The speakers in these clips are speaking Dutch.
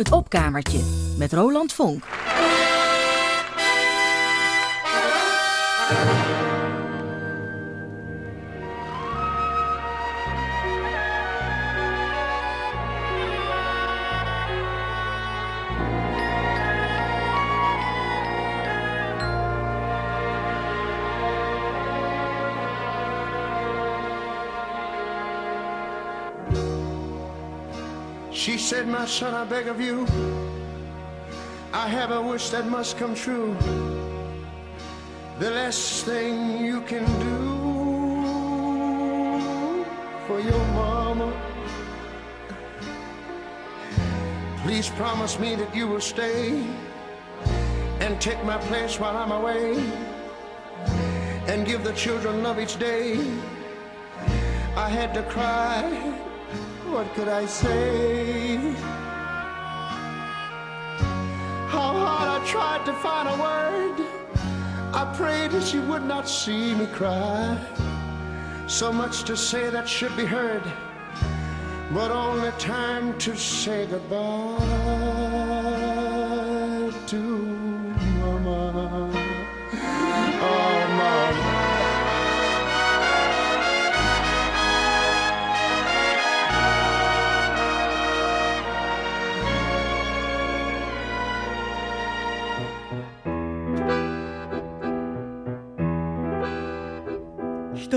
Het opkamertje met Roland Vonk. Said, My son, I beg of you, I have a wish that must come true. The last thing you can do for your mama. Please promise me that you will stay and take my place while I'm away and give the children love each day. I had to cry what could I say? I tried to find a word. I prayed that she would not see me cry. So much to say that should be heard, but only time to say goodbye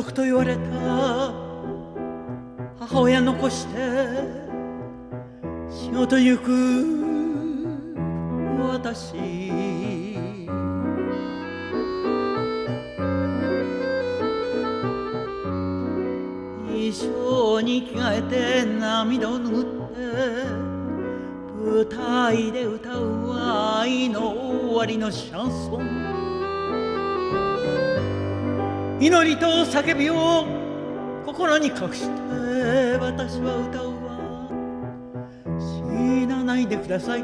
言言われた。母親残して仕事行く。私」衣装に着替えて涙を拭って舞台で歌う愛の終わりのシャンソン。祈りと叫びを心に隠して私は歌うわ。死なないでください。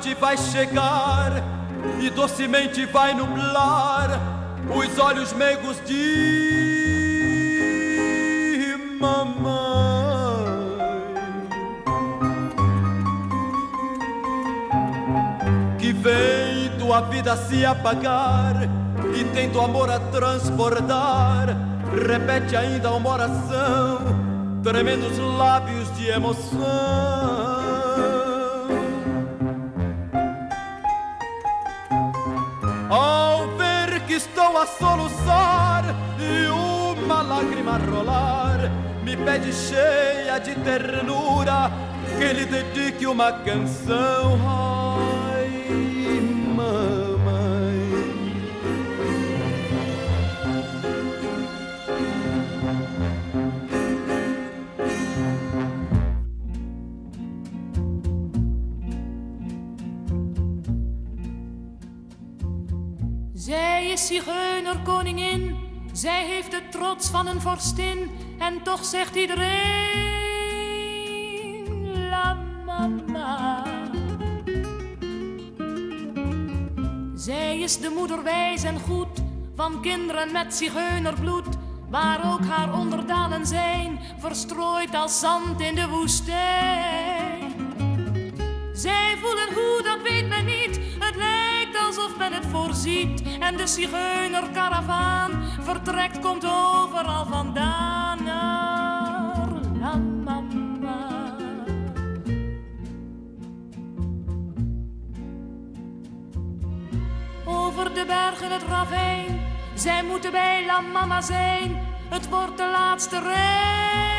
Noite vai chegar e docemente vai nublar os olhos meigos de mamãe. Que vem tua vida se apagar e tem do amor a transbordar. Repete ainda uma oração, tremendo os lábios de emoção. A soluçar e uma lágrima rolar, me pede cheia de ternura que lhe dedique uma canção. Zigeunerkoningin, zij heeft de trots van een vorstin. En toch zegt iedereen, la mama. Zij is de moeder wijs en goed, van kinderen met zigeunerbloed. Waar ook haar onderdanen zijn, verstrooid als zand in de woestijn. Zij voelen hoe, dat weet men niet. Het lijkt alsof men het voorziet. En de zigeunerkaravaan vertrekt, komt overal vandaan naar. Over de bergen het ravijn, zij moeten bij La Mama zijn. Het wordt de laatste reis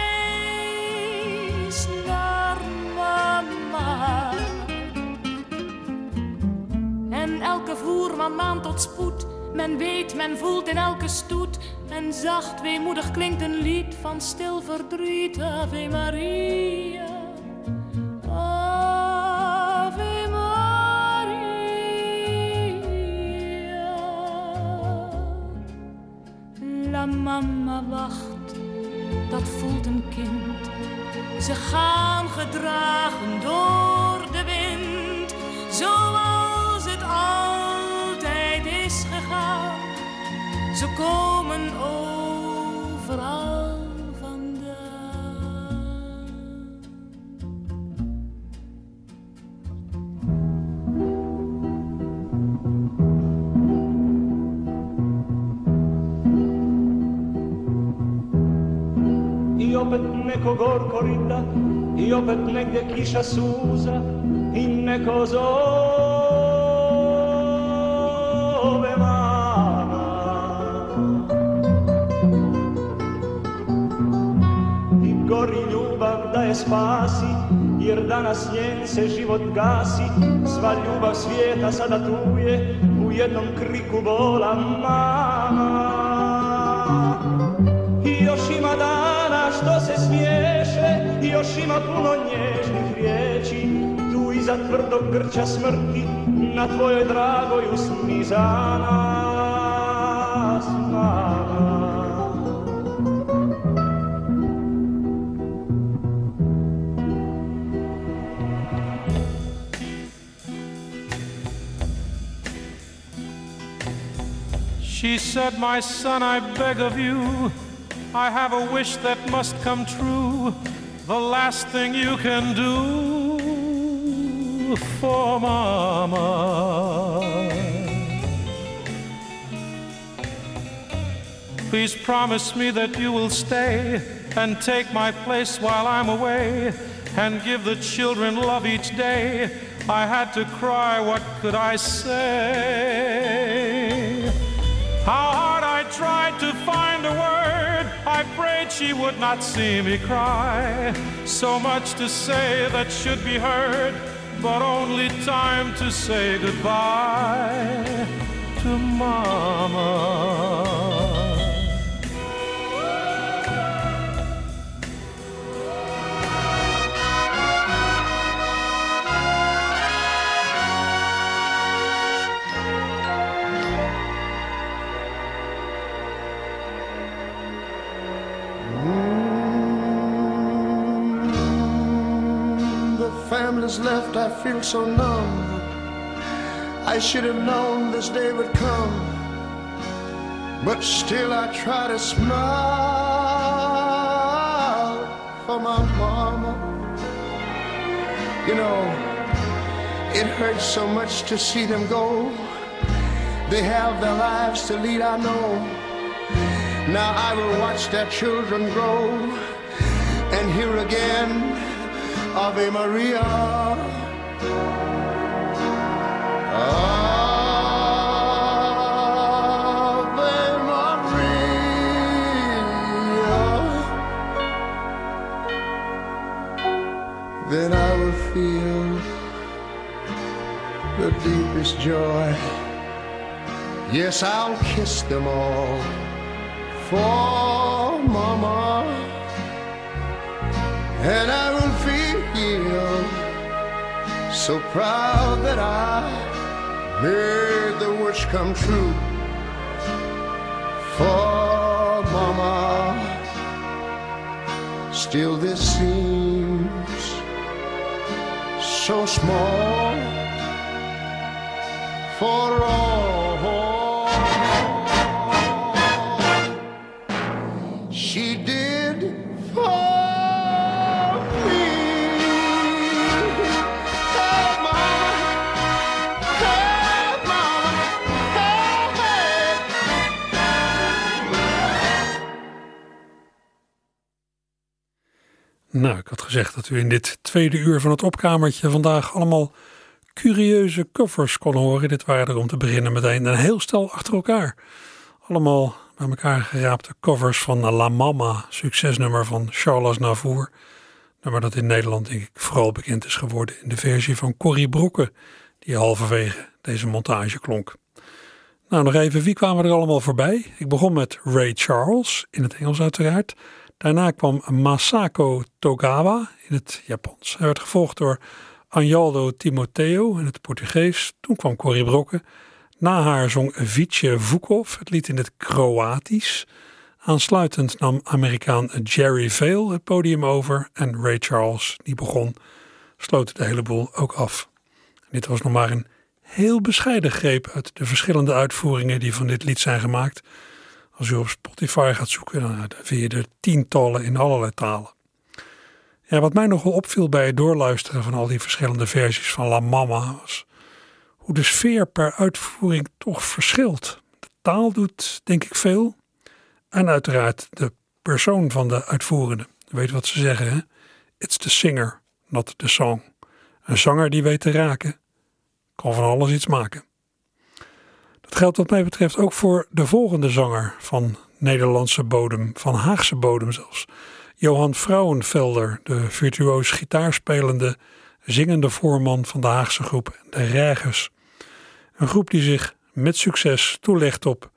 En elke voerman maand tot spoed. Men weet, men voelt in elke stoet. En zacht, weemoedig klinkt een lied van stil verdriet. Ave Maria. Ave Maria. La mama wacht dat voelt een kind. Ze gaan gedragen neko gorko rida i opet negdje kiša suza i neko zove mama. I gori ljubav da je spasi, jer danas njen se život gasi, sva ljubav svijeta sada tu je, u jednom kriku bola mama. Se i još ima puno nježnih riječi. Tu iza tvrdog grča smrti na tvojoj dragoj usni za nas mama She said, My son, I beg of you, I have a wish that must come true. The last thing you can do for Mama. Please promise me that you will stay and take my place while I'm away and give the children love each day. I had to cry, what could I say? How tried to find a word. I prayed she would not see me cry. So much to say that should be heard, but only time to say goodbye to Mama. Family's left, I feel so numb. I should have known this day would come, but still I try to smile for my mama. You know, it hurts so much to see them go. They have their lives to lead, I know. Now I will watch their children grow and here again Ave Maria. Ave Maria. Then I will feel the deepest joy. Yes, I'll kiss them all for Mama. And I will feel so proud that I made the wish come true for Mama. Still, this seems so small for all. Had gezegd dat u in dit tweede uur van het opkamertje vandaag allemaal curieuze covers kon horen. Dit waren er om te beginnen meteen een heel stel achter elkaar. Allemaal bij elkaar geraapte covers van La Mama, succesnummer van Charles Navour. Nummer dat in Nederland denk ik vooral bekend is geworden in de versie van Corrie Broeke, die halverwege deze montage klonk. Nou, nog even, wie kwamen er allemaal voorbij? Ik begon met Ray Charles, in het Engels uiteraard. Daarna kwam Masako Togawa in het Japans. Hij werd gevolgd door Anjaldo Timoteo in het Portugees. Toen kwam Corrie Brokke. Na haar zong Vice Vukov het lied in het Kroatisch. Aansluitend nam Amerikaan Jerry Vale het podium over en Ray Charles, die begon, sloot de hele boel ook af. Dit was nog maar een heel bescheiden greep uit de verschillende uitvoeringen die van dit lied zijn gemaakt. Als u op Spotify gaat zoeken, dan vind je er tientallen in allerlei talen. Ja, wat mij nogal opviel bij het doorluisteren van al die verschillende versies van La Mama was hoe de sfeer per uitvoering toch verschilt. De taal doet denk ik veel. En uiteraard de persoon van de uitvoerende. Weet wat ze zeggen, hè? It's the singer, not the song. Een zanger die weet te raken, kan van alles iets maken. Dat geldt wat mij betreft ook voor de volgende zanger van Nederlandse bodem, van Haagse bodem zelfs. Johan Vrouwenvelder, de virtuoos gitaarspelende, zingende voorman van de Haagse groep De Regers. Een groep die zich met succes toelegt op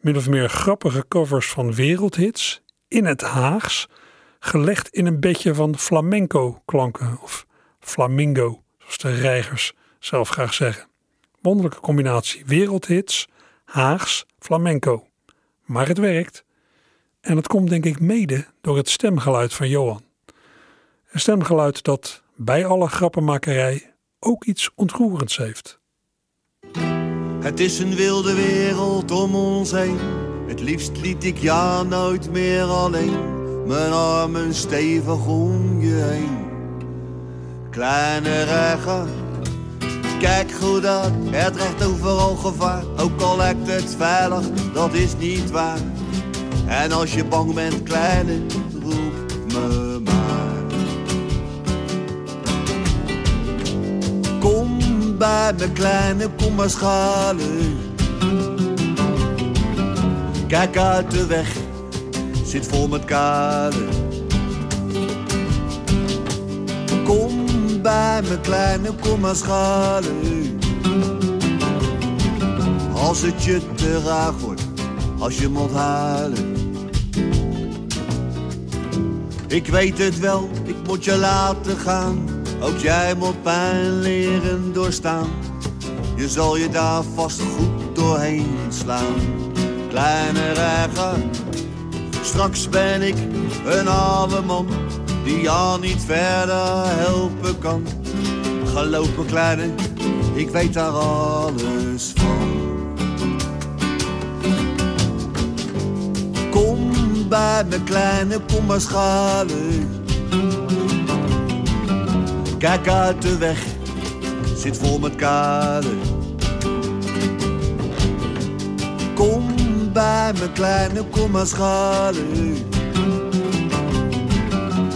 min of meer grappige covers van wereldhits in het Haags, gelegd in een bedje van flamenco klanken of flamingo, zoals de Reigers zelf graag zeggen. Wonderlijke combinatie wereldhits, Haags, flamenco. Maar het werkt. En het komt denk ik mede door het stemgeluid van Johan. Een stemgeluid dat bij alle grappenmakerij ook iets ontroerends heeft. Het is een wilde wereld om ons heen. Het liefst liet ik ja nooit meer alleen. Mijn armen stevig om je heen. Kleine regen, kijk goed uit. Het recht overal gevaar. Ook al lijkt het veilig, dat is niet waar. En als je bang bent, kleine, roep me maar. Kom bij me kleine, kom maar schalen. Kijk uit de weg, zit vol met kade. Me kleine, kom maar. Als het je te raar wordt, als je moet halen. Ik weet het wel, ik moet je laten gaan. Ook jij moet pijn leren doorstaan. Je zal je daar vast goed doorheen slaan. Kleine reiger, straks ben ik een oude man. Die jou niet verder helpen kan. Geloof me kleine, ik weet daar alles van. Kom bij me kleine, kom maar schalen. Kijk uit de weg, zit vol met kade. Kom bij me kleine, kom maar schalen.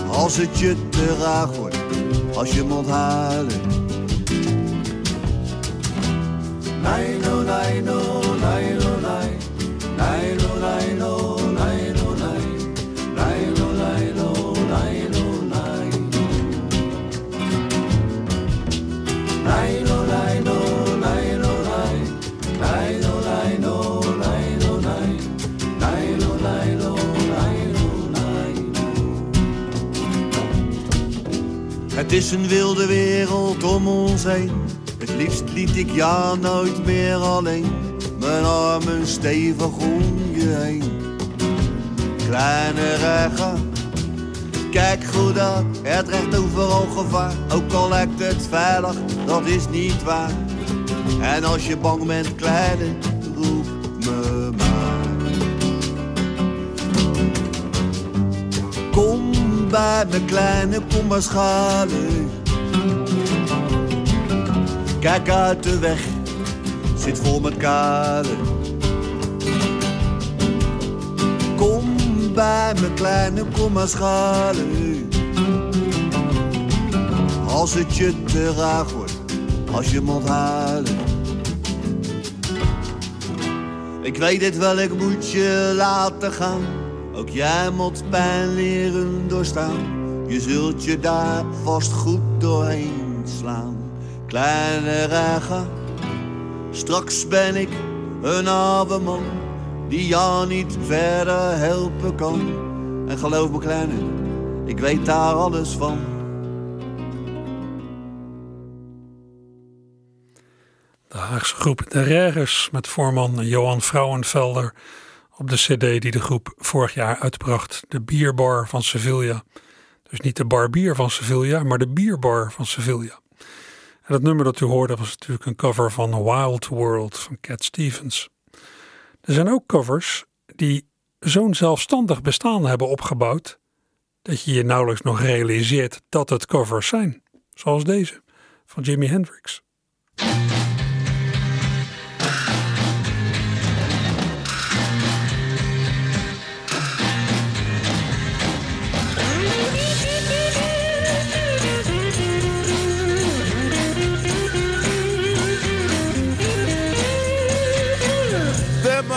Als het je te raar wordt, als je moet halen. Het is een wilde wereld om ons heen. Het liefst liet ik ja nooit meer alleen. Mijn armen stevig om je heen. Kleine regen, kijk goed uit. Het recht overal gevaar. Ook al lijkt het veilig, dat is niet waar. En als je bang bent, kleine, bij me kleine, kom maar. Kijk uit de weg, zit vol met kade. Kom bij me kleine, kom maar. Als het je te raar wordt, als je moet halen. Ik weet het wel, ik moet je laten gaan. Jij moet pijn leren doorstaan. Je zult je daar vast goed doorheen slaan. Kleine regen, straks ben ik een oude man. Die jou niet verder helpen kan. En geloof me kleine, ik weet daar alles van. De Haagse groep De Regers met voorman Johan Vrouwenvelder op de cd die de groep vorig jaar uitbracht. De Bierbar van Sevilla. Dus niet de bar bier van Sevilla, maar de Bierbar van Sevilla. En dat nummer dat u hoorde was natuurlijk een cover van Wild World van Cat Stevens. Er zijn ook covers die zo'n zelfstandig bestaan hebben opgebouwd dat je je nauwelijks nog realiseert dat het covers zijn. Zoals deze van Jimi Hendrix.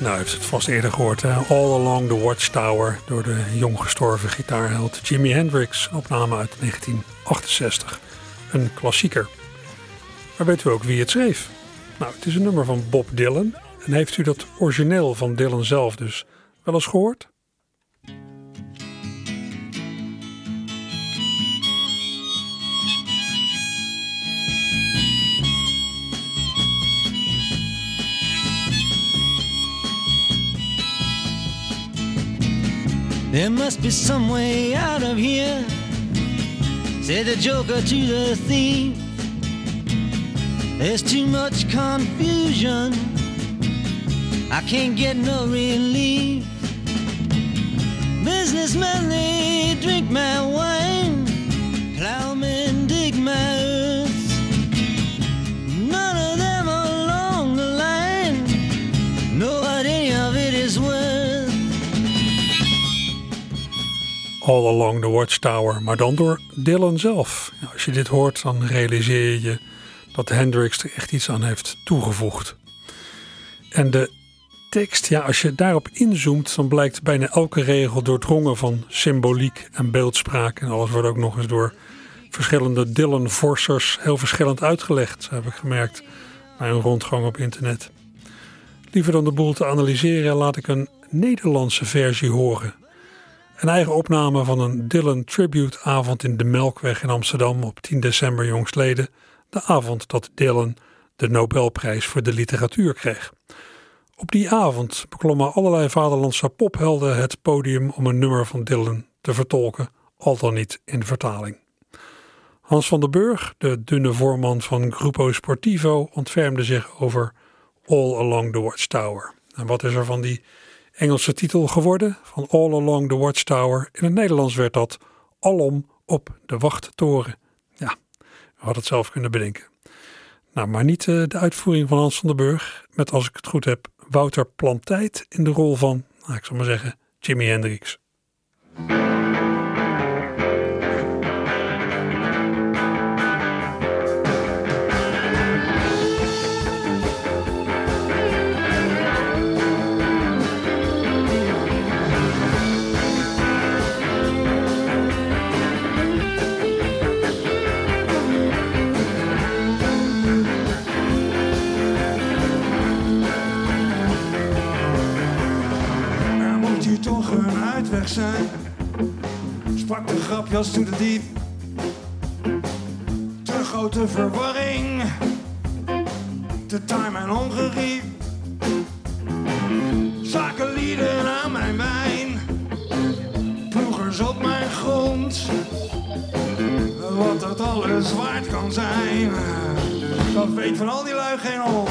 Nou, u heeft het vast eerder gehoord. Hè? All Along the Watchtower door de jong gestorven gitaarheld Jimi Hendrix. Opname uit 1968. Een klassieker. Maar weet u ook wie het schreef? Nou, het is een nummer van Bob Dylan. En heeft u dat origineel van Dylan zelf dus wel eens gehoord? There must be some way out of here, said the joker to the thief. There's too much confusion, I can't get no relief. Businessmen, they drink my wine, plowmen dig my All Along the Watchtower, maar dan door Dylan zelf. Als je dit hoort, dan realiseer je dat Hendrix er echt iets aan heeft toegevoegd. En de tekst, ja, als je daarop inzoomt, dan blijkt bijna elke regel doordrongen van symboliek en beeldspraak. En alles wordt ook nog eens door verschillende Dylan-forsers heel verschillend uitgelegd, heb ik gemerkt bij een rondgang op internet. Liever dan de boel te analyseren, laat ik een Nederlandse versie horen. Een eigen opname van een Dylan Tribute avond in de Melkweg in Amsterdam op 10 december jongstleden. De avond dat Dylan de Nobelprijs voor de literatuur kreeg. Op die avond beklommen allerlei vaderlandse pophelden het podium om een nummer van Dylan te vertolken, al dan niet in vertaling. Hans van den Burg, de dunne voorman van Grupo Sportivo, ontfermde zich over All Along the Watchtower. En wat is er van die Engelse titel geworden? Van All Along the Watchtower. In het Nederlands werd dat Alom op de Wachttoren. Ja, we hadden het zelf kunnen bedenken. Nou, maar niet uh, de uitvoering van Hans van den Burg. Met, als ik het goed heb, Wouter Plantijt in de rol van, nou, ik zal maar zeggen, Jimi Hendrix. Sprak de grapjas to the diep. Te grote verwarring. Te time en ongerief. Zakenlieden aan mijn wijn. Ploegers op mijn grond. Wat dat alles waard kan zijn. Dat weet van al die lui geen hond.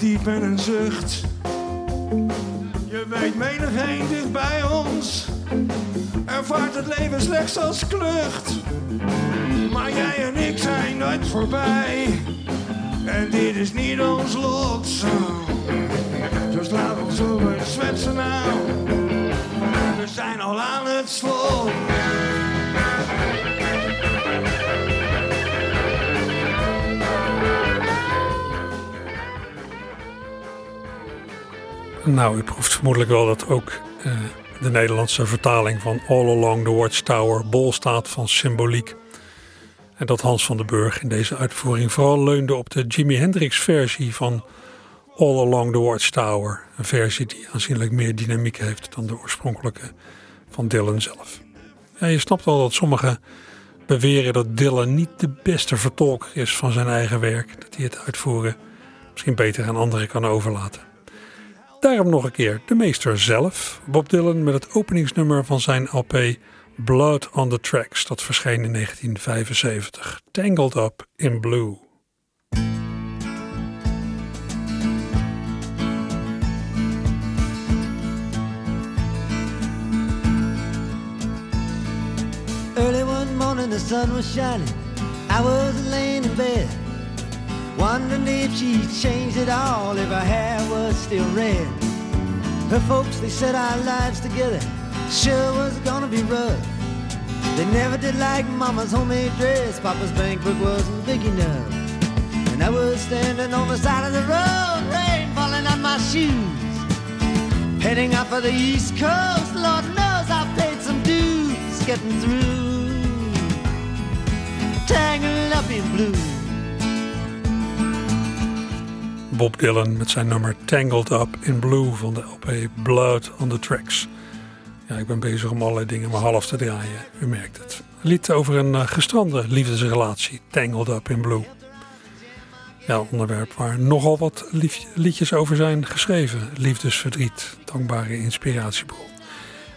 Diep met een zucht. Je weet menig een dicht bij ons, en ervaart het leven slechts als klucht. Maar jij en ik zijn nooit voorbij. En dit is niet ons lot. Dus laat ons over zwetsen nou. We zijn al aan het slot. Nou, u proeft vermoedelijk wel dat ook uh, de Nederlandse vertaling van All Along the Watchtower bol staat van symboliek. En dat Hans van den Burg in deze uitvoering vooral leunde op de Jimi Hendrix versie van All Along the Watchtower. Een versie die aanzienlijk meer dynamiek heeft dan de oorspronkelijke van Dylan zelf. Je snapt wel dat sommigen beweren dat Dylan niet de beste vertolker is van zijn eigen werk. Dat hij het uitvoeren misschien beter aan anderen kan overlaten. Daarom nog een keer de meester zelf, Bob Dylan, met het openingsnummer van zijn LP Blood on the Tracks. Dat verscheen in 1975. Tangled Up in Blue. Early one morning the sun was shining. I was laying in bed. Wondering if she'd changed it all, if her hair was still red. Her folks, they said our lives together sure was gonna be rough. They never did like mama's homemade dress, papa's bankbook wasn't big enough. And I was standing on the side of the road, rain falling on my shoes. Heading out for the east coast, Lord knows I paid some dues getting through. Tangled up in blue. Bob Dylan met zijn nummer Tangled Up in Blue van de LP Blood on the Tracks. Ja, ik ben bezig om allerlei dingen maar half te draaien, u merkt het. Lied over een uh, gestrande liefdesrelatie, Tangled Up in Blue. Ja, onderwerp waar nogal wat liedjes over zijn geschreven. Liefdesverdriet, dankbare inspiratiebron.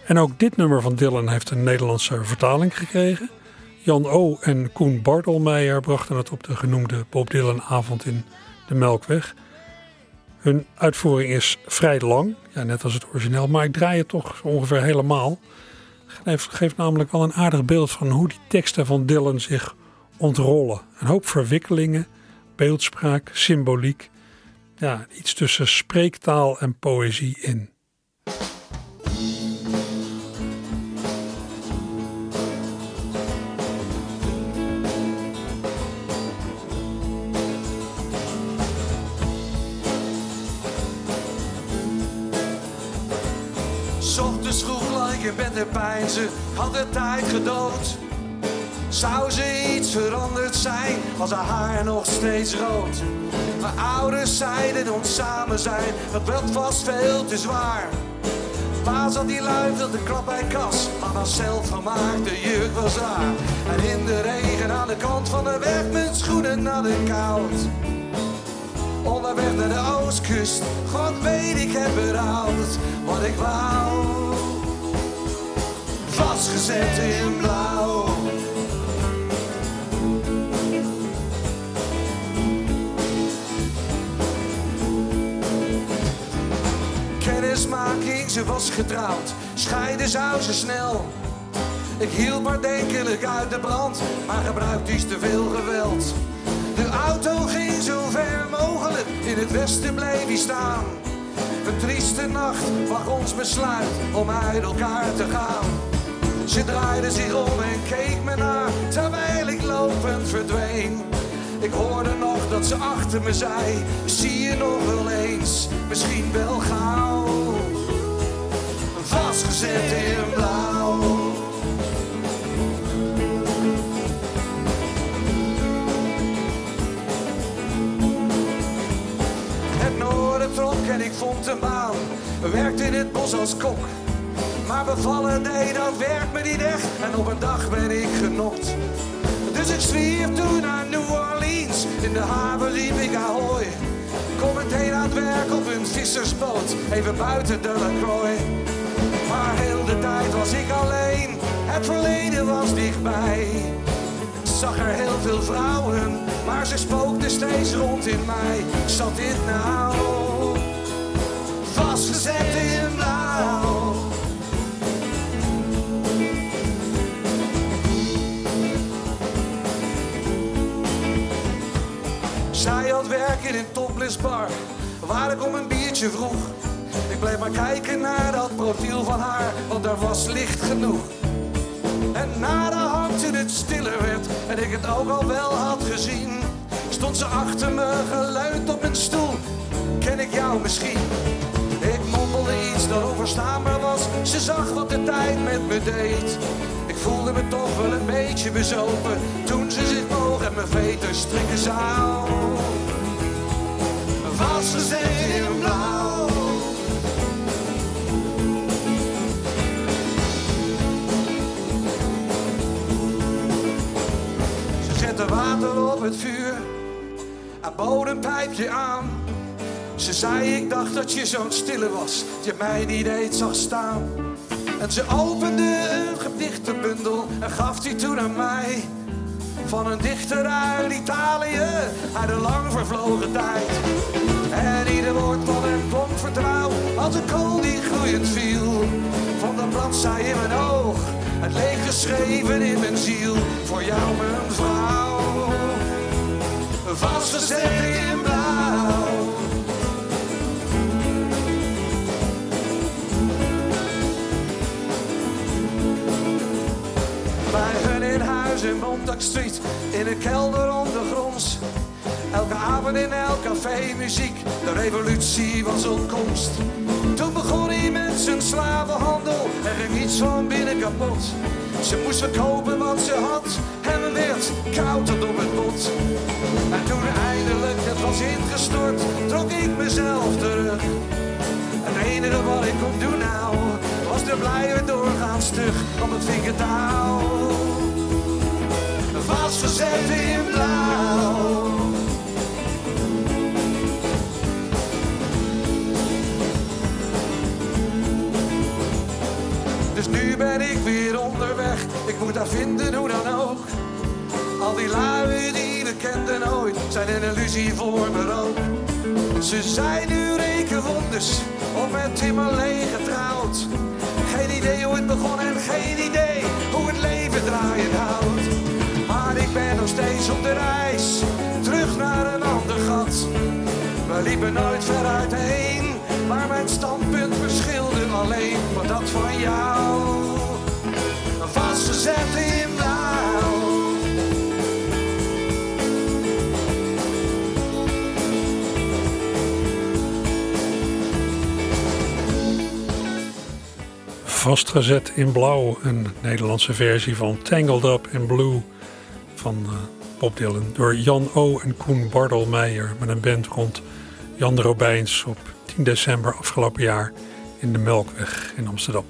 En ook dit nummer van Dylan heeft een Nederlandse vertaling gekregen. Jan O. en Koen Bartelmeijer brachten het op de genoemde Bob Dylan avond in de Melkweg. Hun uitvoering is vrij lang, ja, net als het origineel, maar ik draai het toch ongeveer helemaal. Het geeft namelijk wel een aardig beeld van hoe die teksten van Dylan zich ontrollen. Een hoop verwikkelingen, beeldspraak, symboliek. Ja, iets tussen spreektaal en poëzie in. Ze had de tijd gedood. Zou ze iets veranderd zijn, was haar haar nog steeds rood. Mijn ouders zeiden ons samen zijn, dat werd vast veel te zwaar. Pa zat die lui de klap bij kas, mama zelf gemaakt, de jurk was raar. En in de regen aan de kant van de weg, mijn schoenen en koud. Onderweg naar de oostkust, God weet ik heb berouwd wat ik wou vastgezet in blauw. Kennismaking, ze was getrouwd, scheiden zou ze snel. Ik hield maar denkelijk uit de brand, maar gebruikte iets te veel geweld. De auto ging zo ver mogelijk, in het westen bleef hij staan. Een trieste nacht wacht ons besluit om uit elkaar te gaan. Ze draaide zich om en keek me na, terwijl ik lopend verdween. Ik hoorde nog dat ze achter me zei, zie je nog wel eens, misschien wel gauw. Vastgezet in blauw. Het noorden trok en ik vond een baan, werkte in het bos als kok. Maar bevallen, nee, dat werkt me niet echt. En op een dag ben ik genokt. Dus ik zwierf toen naar New Orleans. In de haven liep ik ahoy. Kom meteen aan het werk op een vissersboot. Even buiten de Lacroix. Maar heel de tijd was ik alleen. Het verleden was dichtbij. Zag er heel veel vrouwen. Maar ze spookten steeds rond in mij. Zat dit nou werk in topless bar, waar ik om een biertje vroeg. Ik bleef maar kijken naar dat profiel van haar, want daar was licht genoeg. En naderhand toen het stiller werd en ik het ook al wel had gezien, stond ze achter me geleund op een stoel. Ken ik jou misschien? Ik mompelde iets dat onverstaanbaar was. Ze zag wat de tijd met me deed. Ik voelde me toch wel een beetje bezopen toen ze zich boog en mijn veters strikken zou. Vastgezet in blauw. Ze zette water op het vuur en bood een pijpje aan. Ze zei, ik dacht dat je zo'n stille was, je mij niet eens zag staan. En ze opende een gedichtenbundel en gaf die toen aan mij. Van een dichter uit Italië, uit een lang vervlogen tijd. En ieder woord van hem klonk vertrouw, als een kool die gloeiend viel. Van de bladzij in mijn oog, het leeg geschreven in mijn ziel. Voor jou, mijn vrouw, vastgezet in blauw. Muziek, de revolutie was op komst. Toen begon hij met zijn slavenhandel, er ging iets van binnen kapot. Ze moest verkopen wat ze had en werd koud tot op het bot. En toen eindelijk het was ingestort, trok ik mezelf terug. Het enige wat ik kon doen nou, was de blijven doorgaan stug op het vingertouw. Vastgezet in blauw. Nu ben ik weer onderweg, ik moet haar vinden hoe dan ook. Al die lui die we kenden ooit, zijn een illusie voor me ook. Ze zijn nu rekenwonders, of met Tim alleen getrouwd. Geen idee hoe het begon en geen idee hoe het leven draaiend houdt. Maar ik ben nog steeds op de reis, terug naar een ander gat. We liepen nooit ver uiteen, maar mijn standpunt verschilde alleen van dat van jou. Vastgezet in blauw. Vastgezet in blauw, een Nederlandse versie van Tangled Up in Blue van eh, Bob Dylan. Door Jan O. en Koen Bardelmeijer met een band rond Jan de Robijns op 10 december afgelopen jaar in de Melkweg in Amsterdam.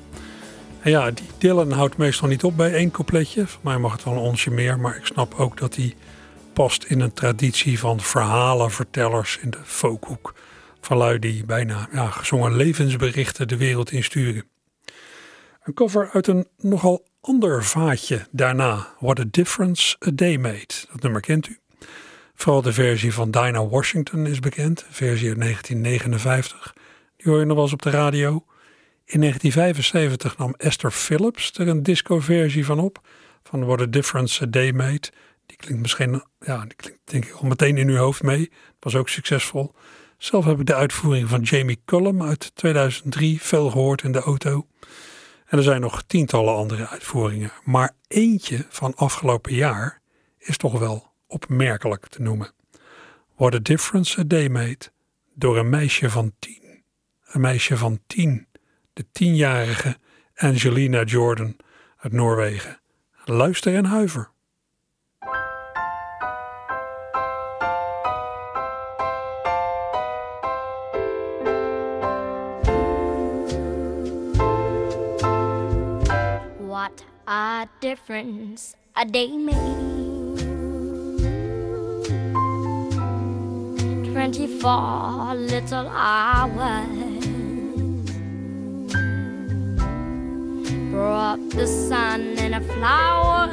En ja, die Dylan houdt meestal niet op bij één coupletje. Voor mij mag het wel een onsje meer, maar ik snap ook dat hij past in een traditie van verhalenvertellers in de folkhoek. Van lui die bijna ja, gezongen levensberichten de wereld insturen. Een cover uit een nogal ander vaatje daarna. What a Difference a Day Made. Dat nummer kent u. Vooral de versie van Dinah Washington is bekend. Versie uit 1959. Die hoor je nog wel eens op de radio. In 1975 nam Esther Phillips er een disco-versie van op. Van What a Difference a Day Made. Die klinkt misschien, ja, die klinkt denk ik al meteen in uw hoofd mee. Was ook succesvol. Zelf heb ik de uitvoering van Jamie Cullum uit 2003 veel gehoord in de auto. En er zijn nog tientallen andere uitvoeringen. Maar eentje van afgelopen jaar is toch wel opmerkelijk te noemen. What a Difference a Day Made door een meisje van tien. Een meisje van tien. De tienjarige Angelina Jordan uit Noorwegen. Luister en huiver. What a difference a day made. Twenty-four little hours brought the sun and the flowers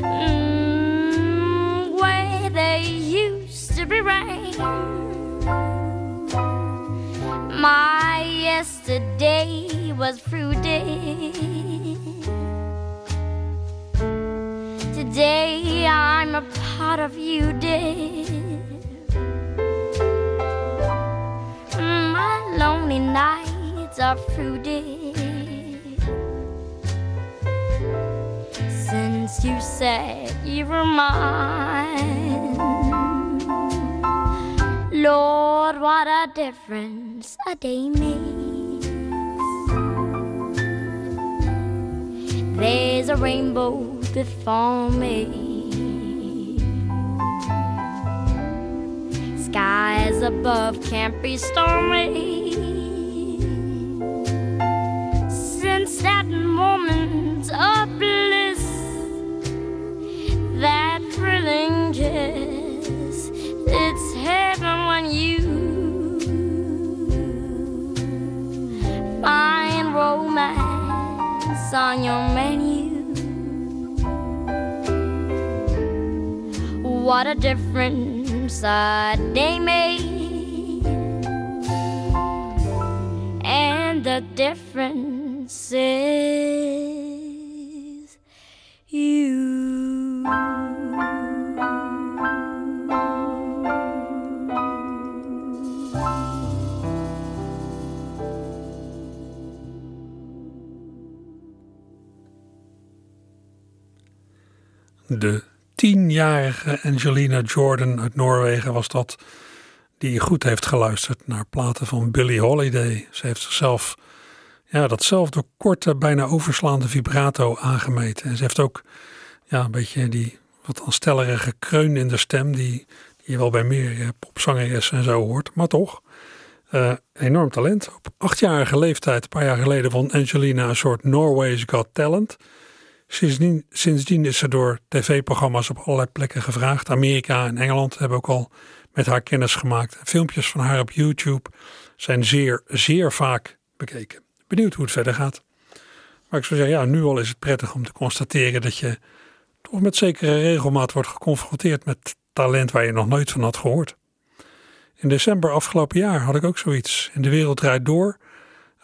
mm, where they used to be rain. My yesterday was fruity. Today I'm a part of you, did. My lonely nights are dear. Since you said you were mine, Lord, what a difference a day makes. There's a rainbow before me. Skies above can't be stormy. Since that moment of bliss, that thrilling kiss, it's heaven when you find romance on your menu. What a difference a day made, and the difference is you. De tienjarige Angelina Jordan uit Noorwegen was dat. Die goed heeft geluisterd naar platen van Billie Holiday. Ze heeft zichzelf ja, datzelfde korte, bijna overslaande vibrato aangemeten. En ze heeft ook ja, een beetje die wat aanstellerige kreun in de stem. Die, je wel bij meer eh, popzangeressen en zo hoort. Maar toch, eh, enorm talent. Op achtjarige leeftijd, een paar jaar geleden, won Angelina een soort Norway's Got Talent. Sindsdien, is ze door tv-programma's op allerlei plekken gevraagd. Amerika en Engeland hebben ook al met haar kennis gemaakt. Filmpjes van haar op YouTube zijn zeer, zeer vaak bekeken. Benieuwd hoe het verder gaat. Maar ik zou zeggen, ja, nu al is het prettig om te constateren dat je toch met zekere regelmaat wordt geconfronteerd met talent waar je nog nooit van had gehoord. In december afgelopen jaar had ik ook zoiets. In De Wereld Draait Door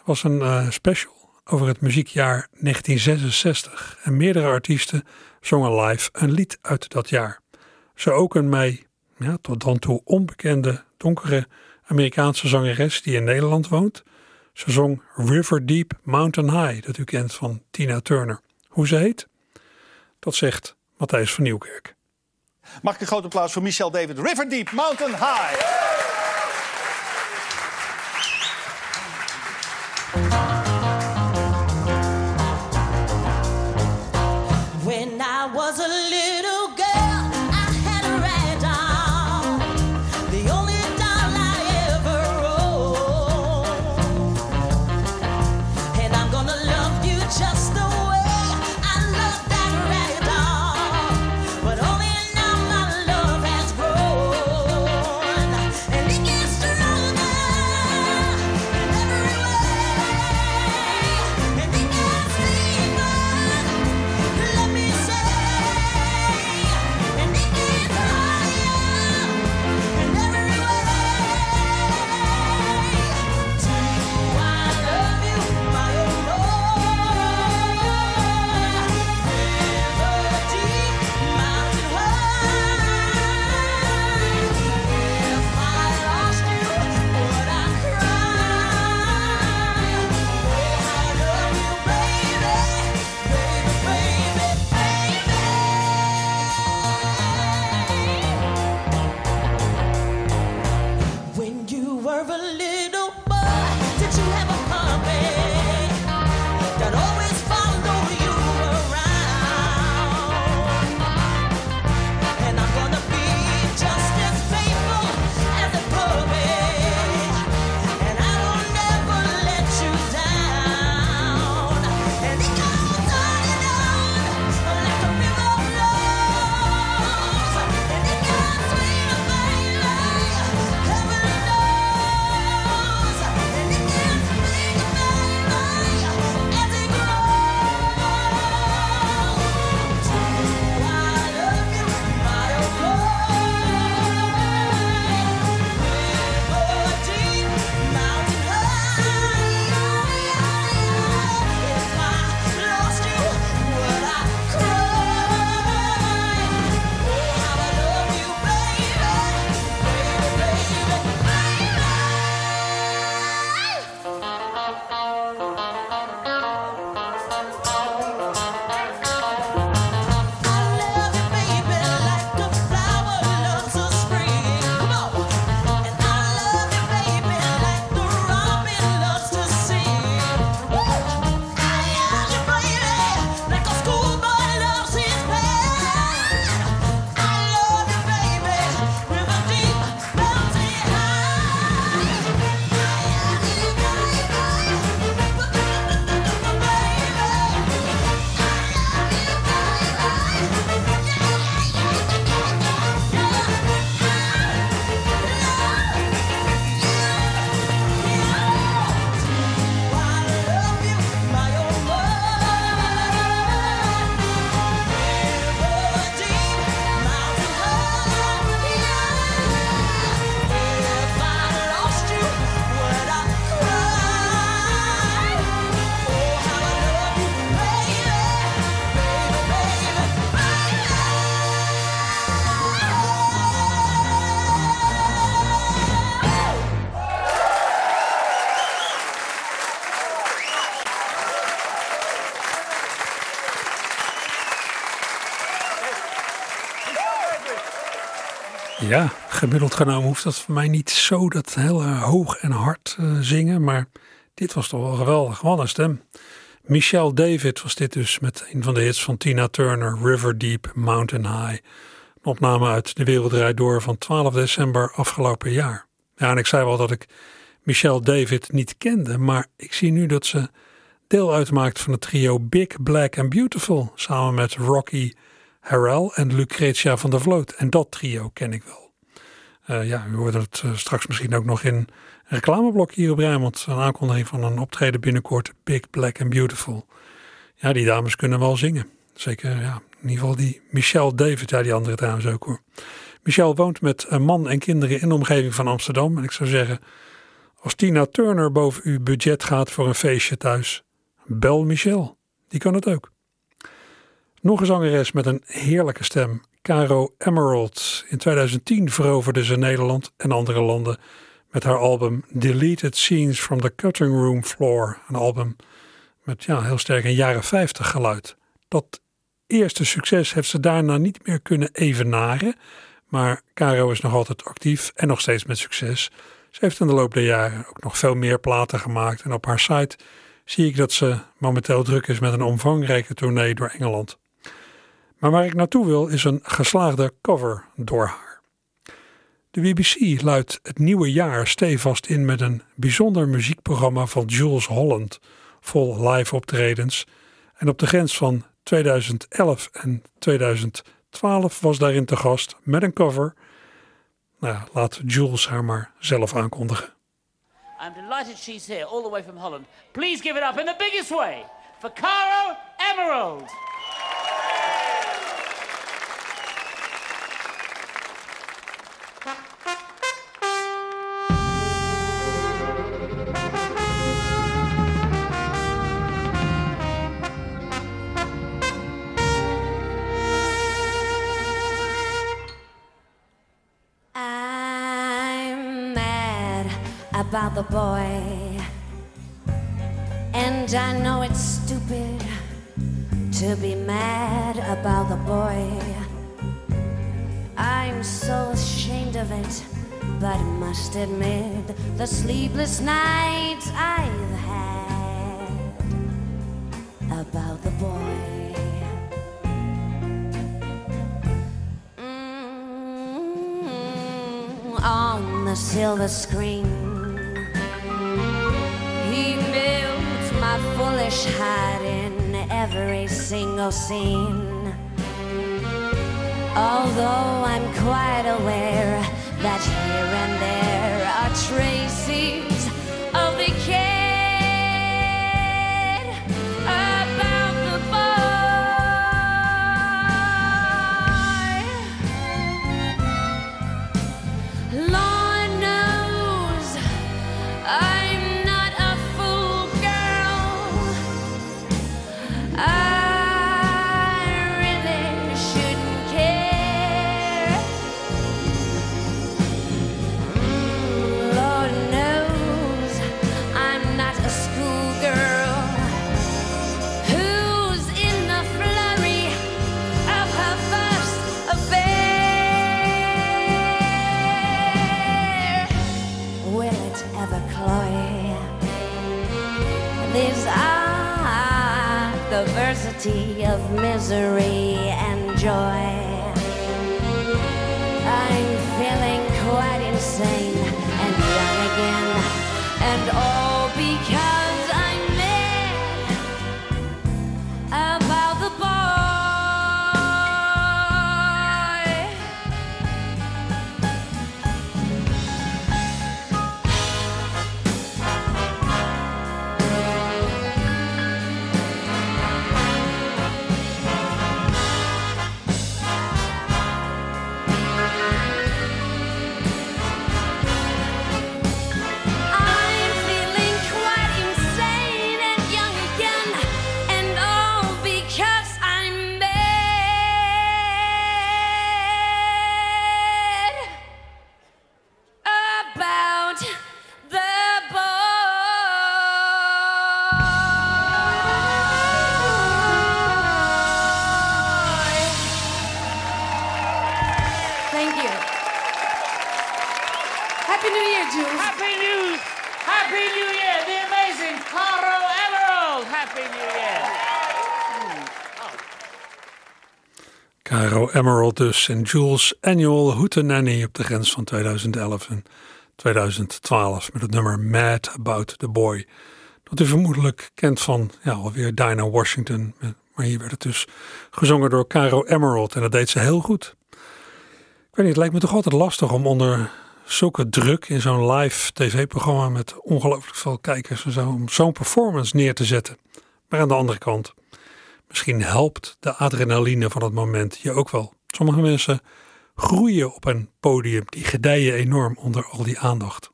was een eh, special over het muziekjaar 1966. En meerdere artiesten zongen live een lied uit dat jaar. Zo ook een mij ja, tot dan toe onbekende donkere Amerikaanse zangeres die in Nederland woont. Ze zong River Deep Mountain High, dat u kent van Tina Turner. Hoe ze heet? Dat zegt Matthijs van Nieuwkerk. Mag ik een grote applaus voor Michel David River Deep Mountain High? Ja, gemiddeld genomen hoeft dat voor mij niet zo dat heel eh, hoog en hard eh, zingen. Maar dit was toch wel geweldig. Wat een stem. Michelle David was dit dus met een van de hits van Tina Turner, River Deep, Mountain High. Een opname uit De Wereld Draait Door van 12 december afgelopen jaar. Ja, en ik zei wel dat ik Michelle David niet kende, maar ik zie nu dat ze deel uitmaakt van het trio Big, Black and Beautiful, samen met Rocky Harrell en Lucretia van der Vloot. En dat trio ken ik wel. Uh, ja, u hoort het uh, straks misschien ook nog in een reclameblok hier op Rijnmond. Een aankondiging van een optreden binnenkort, Big, Black and Beautiful. Ja, die dames kunnen wel zingen. Zeker, ja, in ieder geval die Michelle David, ja, die andere trouwens ook hoor. Michelle woont met een man en kinderen in de omgeving van Amsterdam. En ik zou zeggen, als Tina Turner boven uw budget gaat voor een feestje thuis, bel Michelle. Die kan het ook. Nog een zangeres met een heerlijke stem, Caro Emerald. In 2010 veroverde ze Nederland en andere landen met haar album Deleted Scenes from the Cutting Room Floor. Een album met ja, heel sterk een jaren 50 geluid. Dat eerste succes heeft ze daarna niet meer kunnen evenaren. Maar Caro is nog altijd actief en nog steeds met succes. Ze heeft in de loop der jaren ook nog veel meer platen gemaakt. En op haar site zie ik dat ze momenteel druk is met een omvangrijke tournee door Engeland. Maar waar ik naartoe wil is een geslaagde cover door haar. De BBC luidt het nieuwe jaar stevast in met een bijzonder muziekprogramma van Jules Holland, vol live optredens. En op de grens van 2011 en 2012 was daarin te gast met een cover. Nou laat Jules haar maar zelf aankondigen. I'm delighted she's here, all the way from Holland. Please give it up in the biggest way for Caro Emerald. Boy. And I know it's stupid to be mad about the boy. I'm so ashamed of it, but must admit the sleepless nights I've had about the boy. Mm, on the silver screen. Heart in every single scene. Although I'm quite aware that of misery and joy. I'm feeling quite insane and young again, and all Emerald dus en Jules Annual Hootenanny op de grens van 2011 en 2012 met het nummer Mad About the Boy. Dat u vermoedelijk kent van ja, alweer Dinah Washington. Maar hier werd het dus gezongen door Caro Emerald en dat deed ze heel goed. Ik weet niet, het lijkt me toch altijd lastig om onder zulke druk in zo'n live tv-programma met ongelooflijk veel kijkers en zo, om zo'n performance neer te zetten. Maar aan de andere kant, misschien helpt de adrenaline van het moment je ook wel. Sommige mensen groeien op een podium, die gedijen enorm onder al die aandacht.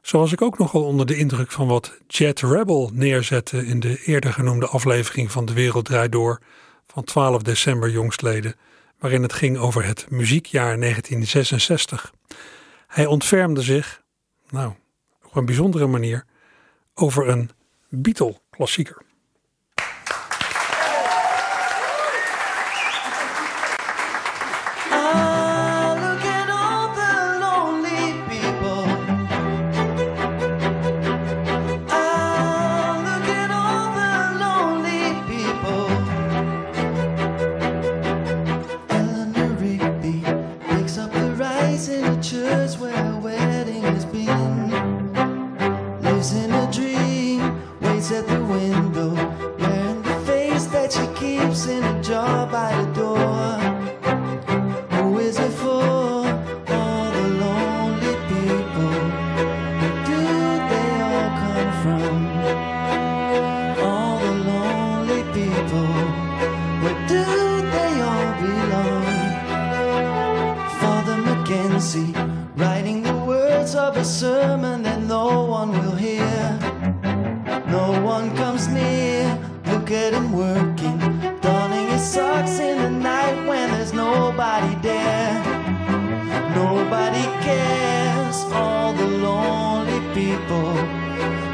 Zo was ik ook nogal onder de indruk van wat Jet Rebel neerzette in de eerder genoemde aflevering van De Wereld Draait Door van 12 december jongstleden, waarin het ging over het muziekjaar 1966. Hij ontfermde zich, nou, op een bijzondere manier, over een Beatle-klassieker.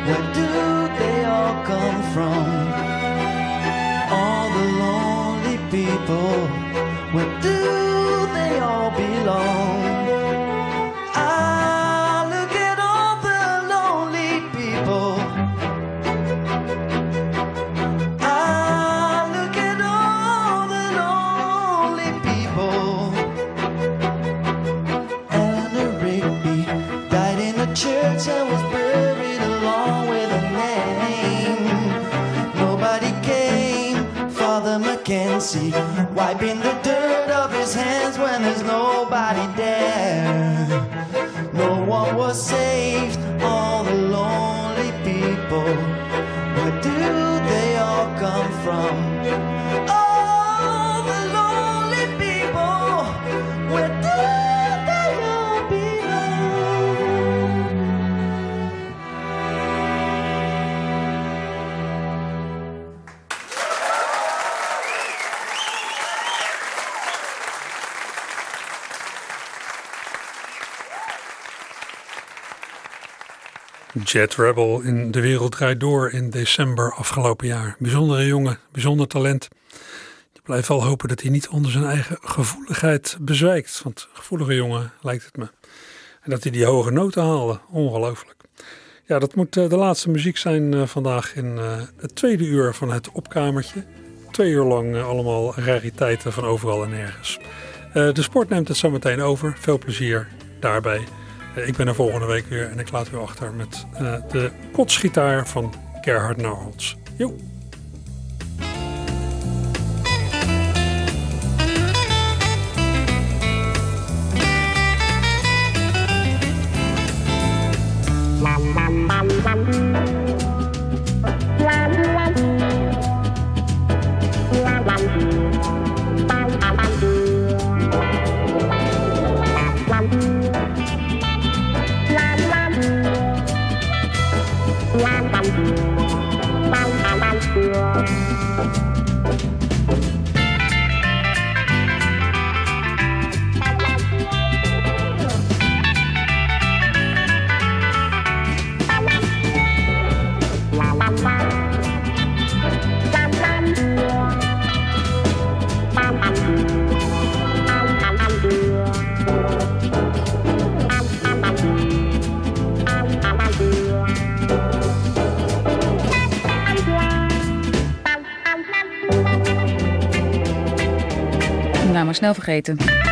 Where do they all come from? All the lonely people. Jet Rebel in De Wereld Draait Door in december afgelopen jaar. Bijzondere jongen, bijzonder talent. Je blijft wel hopen dat hij niet onder zijn eigen gevoeligheid bezwijkt. Want gevoelige jongen lijkt het me. En dat hij die hoge noten haalde. Ongelooflijk. Ja, dat moet eh, de laatste muziek zijn eh, vandaag in eh, het tweede uur van het opkamertje. Twee uur lang allemaal rariteiten van overal en nergens. Eh, de sport neemt het zo meteen over. Veel plezier daarbij. Eh, ik ben er volgende week weer en ik laat u achter met eh, de kotsgitaar van Gerhard Nauholz. Jo. Maar snel vergeten.